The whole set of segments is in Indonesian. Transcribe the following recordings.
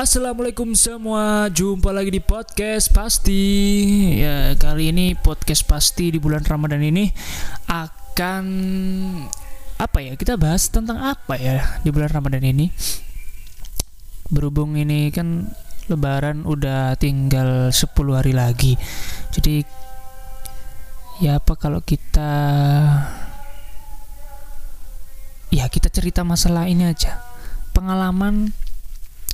Assalamualaikum semua, jumpa lagi di podcast pasti. Ya, kali ini podcast pasti di bulan Ramadan ini akan apa ya? Kita bahas tentang apa ya di bulan Ramadan ini? Berhubung ini kan lebaran udah tinggal 10 hari lagi. Jadi ya apa kalau kita ya kita cerita masalah ini aja. Pengalaman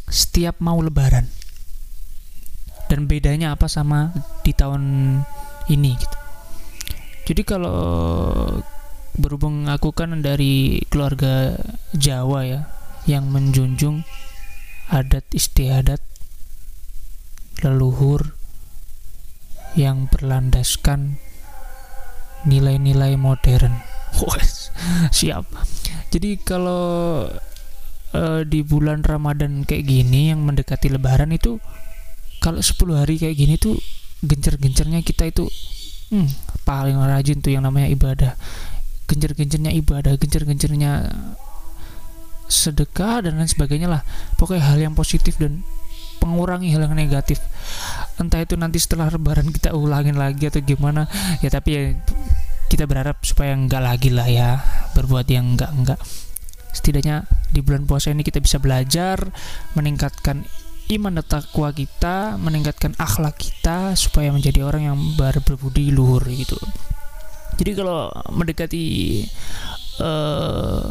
setiap mau lebaran dan bedanya apa sama di tahun ini gitu jadi kalau berhubung aku kan dari keluarga Jawa ya yang menjunjung adat istiadat leluhur yang berlandaskan nilai-nilai modern. Siap. Jadi kalau uh, di bulan Ramadan kayak gini yang mendekati lebaran itu kalau 10 hari kayak gini tuh gencer-gencernya kita itu hmm, paling rajin tuh yang namanya ibadah. Gencer-gencernya ibadah gencer-gencernya sedekah dan lain sebagainya lah. Pokoknya hal yang positif dan mengurangi hal yang negatif. Entah itu nanti setelah lebaran kita ulangin lagi atau gimana ya tapi ya kita berharap supaya enggak lagi lah ya berbuat yang enggak enggak setidaknya di bulan puasa ini kita bisa belajar meningkatkan iman dan takwa kita, meningkatkan akhlak kita supaya menjadi orang yang berbudi luhur gitu. Jadi kalau mendekati uh,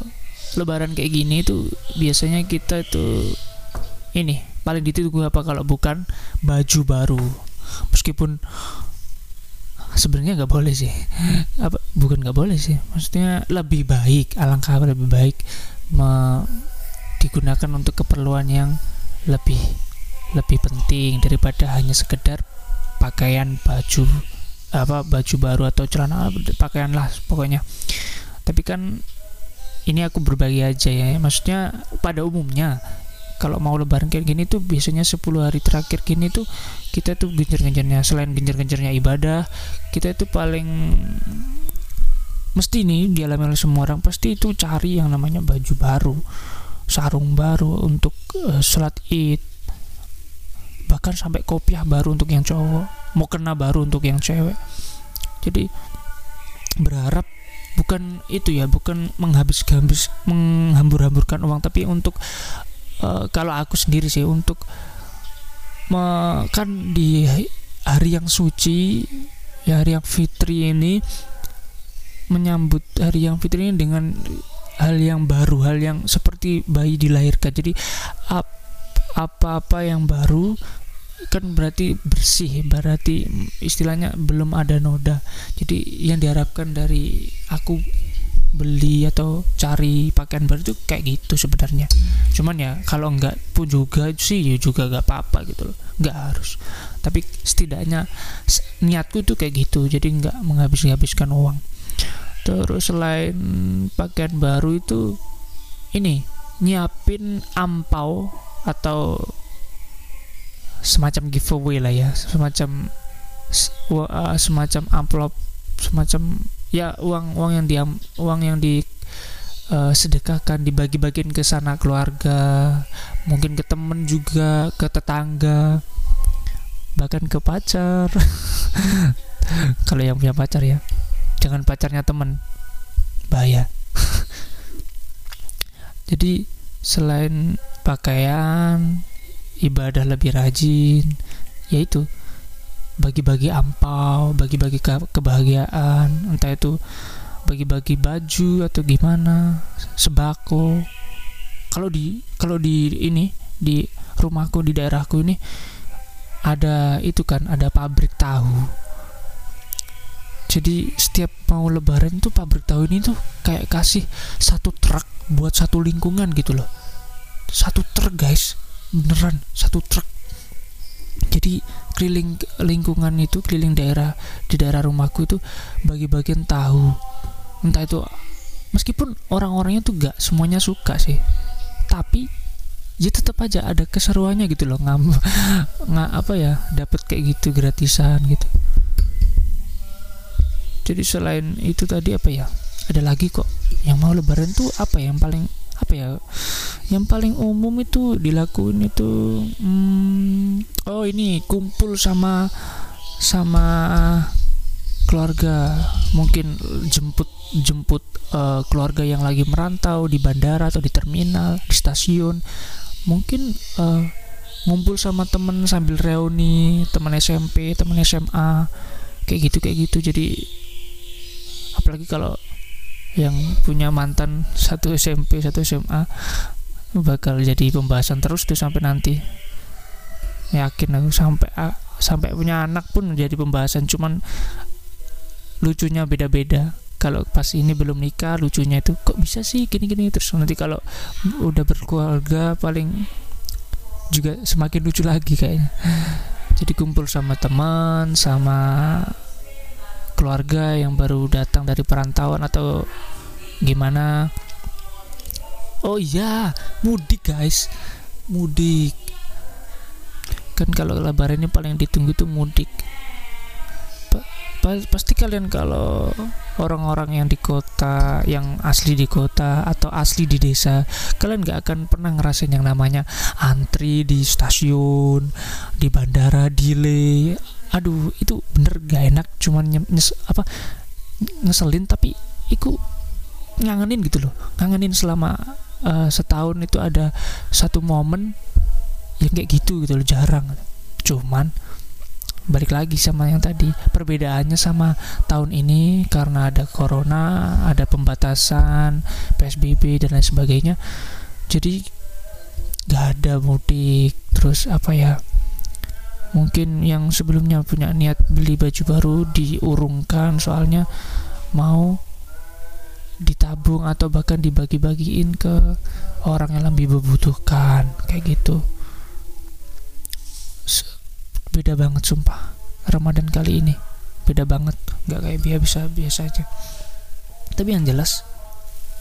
lebaran kayak gini itu biasanya kita itu ini paling ditunggu apa kalau bukan baju baru. Meskipun sebenarnya nggak boleh sih apa bukan nggak boleh sih maksudnya lebih baik alangkah lebih baik me, digunakan untuk keperluan yang lebih lebih penting daripada hanya sekedar pakaian baju apa baju baru atau celana pakaian lah pokoknya. Tapi kan ini aku berbagi aja ya maksudnya pada umumnya kalau mau lebaran kayak gini tuh biasanya 10 hari terakhir gini tuh kita tuh gencar-gencarnya selain gencar-gencarnya ibadah kita itu paling mesti nih dialami oleh semua orang pasti itu cari yang namanya baju baru sarung baru untuk uh, sholat id bahkan sampai kopiah baru untuk yang cowok mau kena baru untuk yang cewek. Jadi berharap bukan itu ya bukan menghabis-habis menghambur-hamburkan uang tapi untuk uh, kalau aku sendiri sih untuk me, kan di hari yang suci ya hari yang fitri ini menyambut hari yang fitri ini dengan hal yang baru, hal yang seperti bayi dilahirkan. Jadi apa-apa yang baru kan berarti bersih, berarti istilahnya belum ada noda. Jadi yang diharapkan dari aku beli atau cari pakaian baru itu kayak gitu sebenarnya. Cuman ya kalau enggak pun juga sih ya juga gak apa-apa gitu loh. Enggak harus. Tapi setidaknya niatku itu kayak gitu. Jadi enggak menghabis-habiskan uang terus selain pakaian baru itu ini nyiapin ampau atau semacam giveaway lah ya semacam uh, semacam amplop semacam ya uang uang yang di uang yang di uh, sedekahkan dibagi-bagiin ke sana keluarga mungkin ke temen juga ke tetangga bahkan ke pacar. Kalau yang punya pacar ya jangan pacarnya temen. Bahaya. Jadi selain pakaian ibadah lebih rajin yaitu bagi-bagi ampau bagi-bagi ke kebahagiaan entah itu bagi-bagi baju atau gimana sebako kalau di kalau di ini di rumahku di daerahku ini ada itu kan ada pabrik tahu jadi setiap mau lebaran tuh pabrik tahu ini tuh kayak kasih satu truk buat satu lingkungan gitu loh. Satu truk guys. Beneran satu truk. Jadi keliling lingkungan itu keliling daerah di daerah rumahku itu bagi-bagian tahu. Entah itu meskipun orang-orangnya tuh gak semuanya suka sih. Tapi ya tetap aja ada keseruannya gitu loh. Ngam nggak apa ya dapat kayak gitu gratisan gitu jadi selain itu tadi apa ya? Ada lagi kok. Yang mau lebaran tuh apa ya, yang paling apa ya? Yang paling umum itu dilakuin itu hmm, oh ini kumpul sama sama keluarga. Mungkin jemput jemput uh, keluarga yang lagi merantau di bandara atau di terminal di stasiun. Mungkin uh, ngumpul sama temen sambil reuni teman SMP teman SMA kayak gitu kayak gitu. Jadi apalagi kalau yang punya mantan satu SMP satu SMA bakal jadi pembahasan terus tuh sampai nanti. Yakin aku sampai sampai punya anak pun menjadi pembahasan cuman lucunya beda-beda. Kalau pas ini belum nikah lucunya itu kok bisa sih gini-gini? Terus nanti kalau udah berkeluarga paling juga semakin lucu lagi kayaknya. Jadi kumpul sama teman sama keluarga yang baru datang dari perantauan atau gimana? Oh iya mudik guys. Mudik. Kan kalau lebaran ini paling ditunggu tuh mudik. Pasti kalian kalau orang-orang yang di kota yang asli di kota atau asli di desa kalian gak akan pernah ngerasain yang namanya antri di stasiun di bandara delay aduh itu bener gak enak cuman nyes, apa ngeselin tapi itu ngangenin gitu loh. Ngangenin selama uh, setahun itu ada satu momen yang kayak gitu gitu loh jarang. Cuman balik lagi sama yang tadi perbedaannya sama tahun ini karena ada corona ada pembatasan psbb dan lain sebagainya. Jadi gak ada mudik terus apa ya mungkin yang sebelumnya punya niat beli baju baru diurungkan soalnya mau ditabung atau bahkan dibagi-bagiin ke orang yang lebih membutuhkan kayak gitu. Beda banget sumpah. Ramadan kali ini beda banget nggak kayak biasa biasa aja. Tapi yang jelas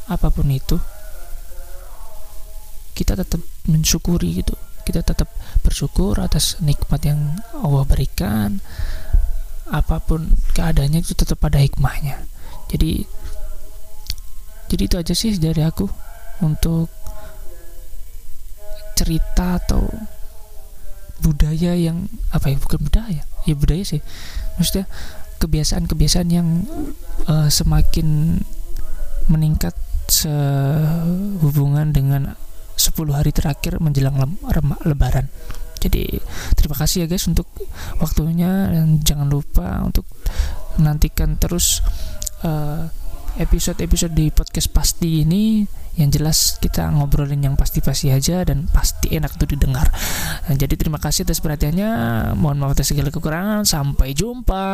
apa pun itu kita tetap mensyukuri gitu kita tetap bersyukur atas nikmat yang Allah berikan. Apa pun keadaannya itu tetap ada hikmahnya. Jadi jadi itu aja sih dari aku untuk cerita atau budaya yang apa ya bukan budaya ya budaya sih. Maksudnya kebiasaan-kebiasaan yang uh, semakin meningkat sehubungan dengan 10 hari terakhir menjelang lebaran jadi terima kasih ya guys untuk waktunya dan jangan lupa untuk menantikan terus uh, episode-episode di podcast pasti ini yang jelas kita ngobrolin yang pasti-pasti aja dan pasti enak tuh didengar. Jadi terima kasih atas perhatiannya. Mohon maaf atas segala kekurangan. Sampai jumpa.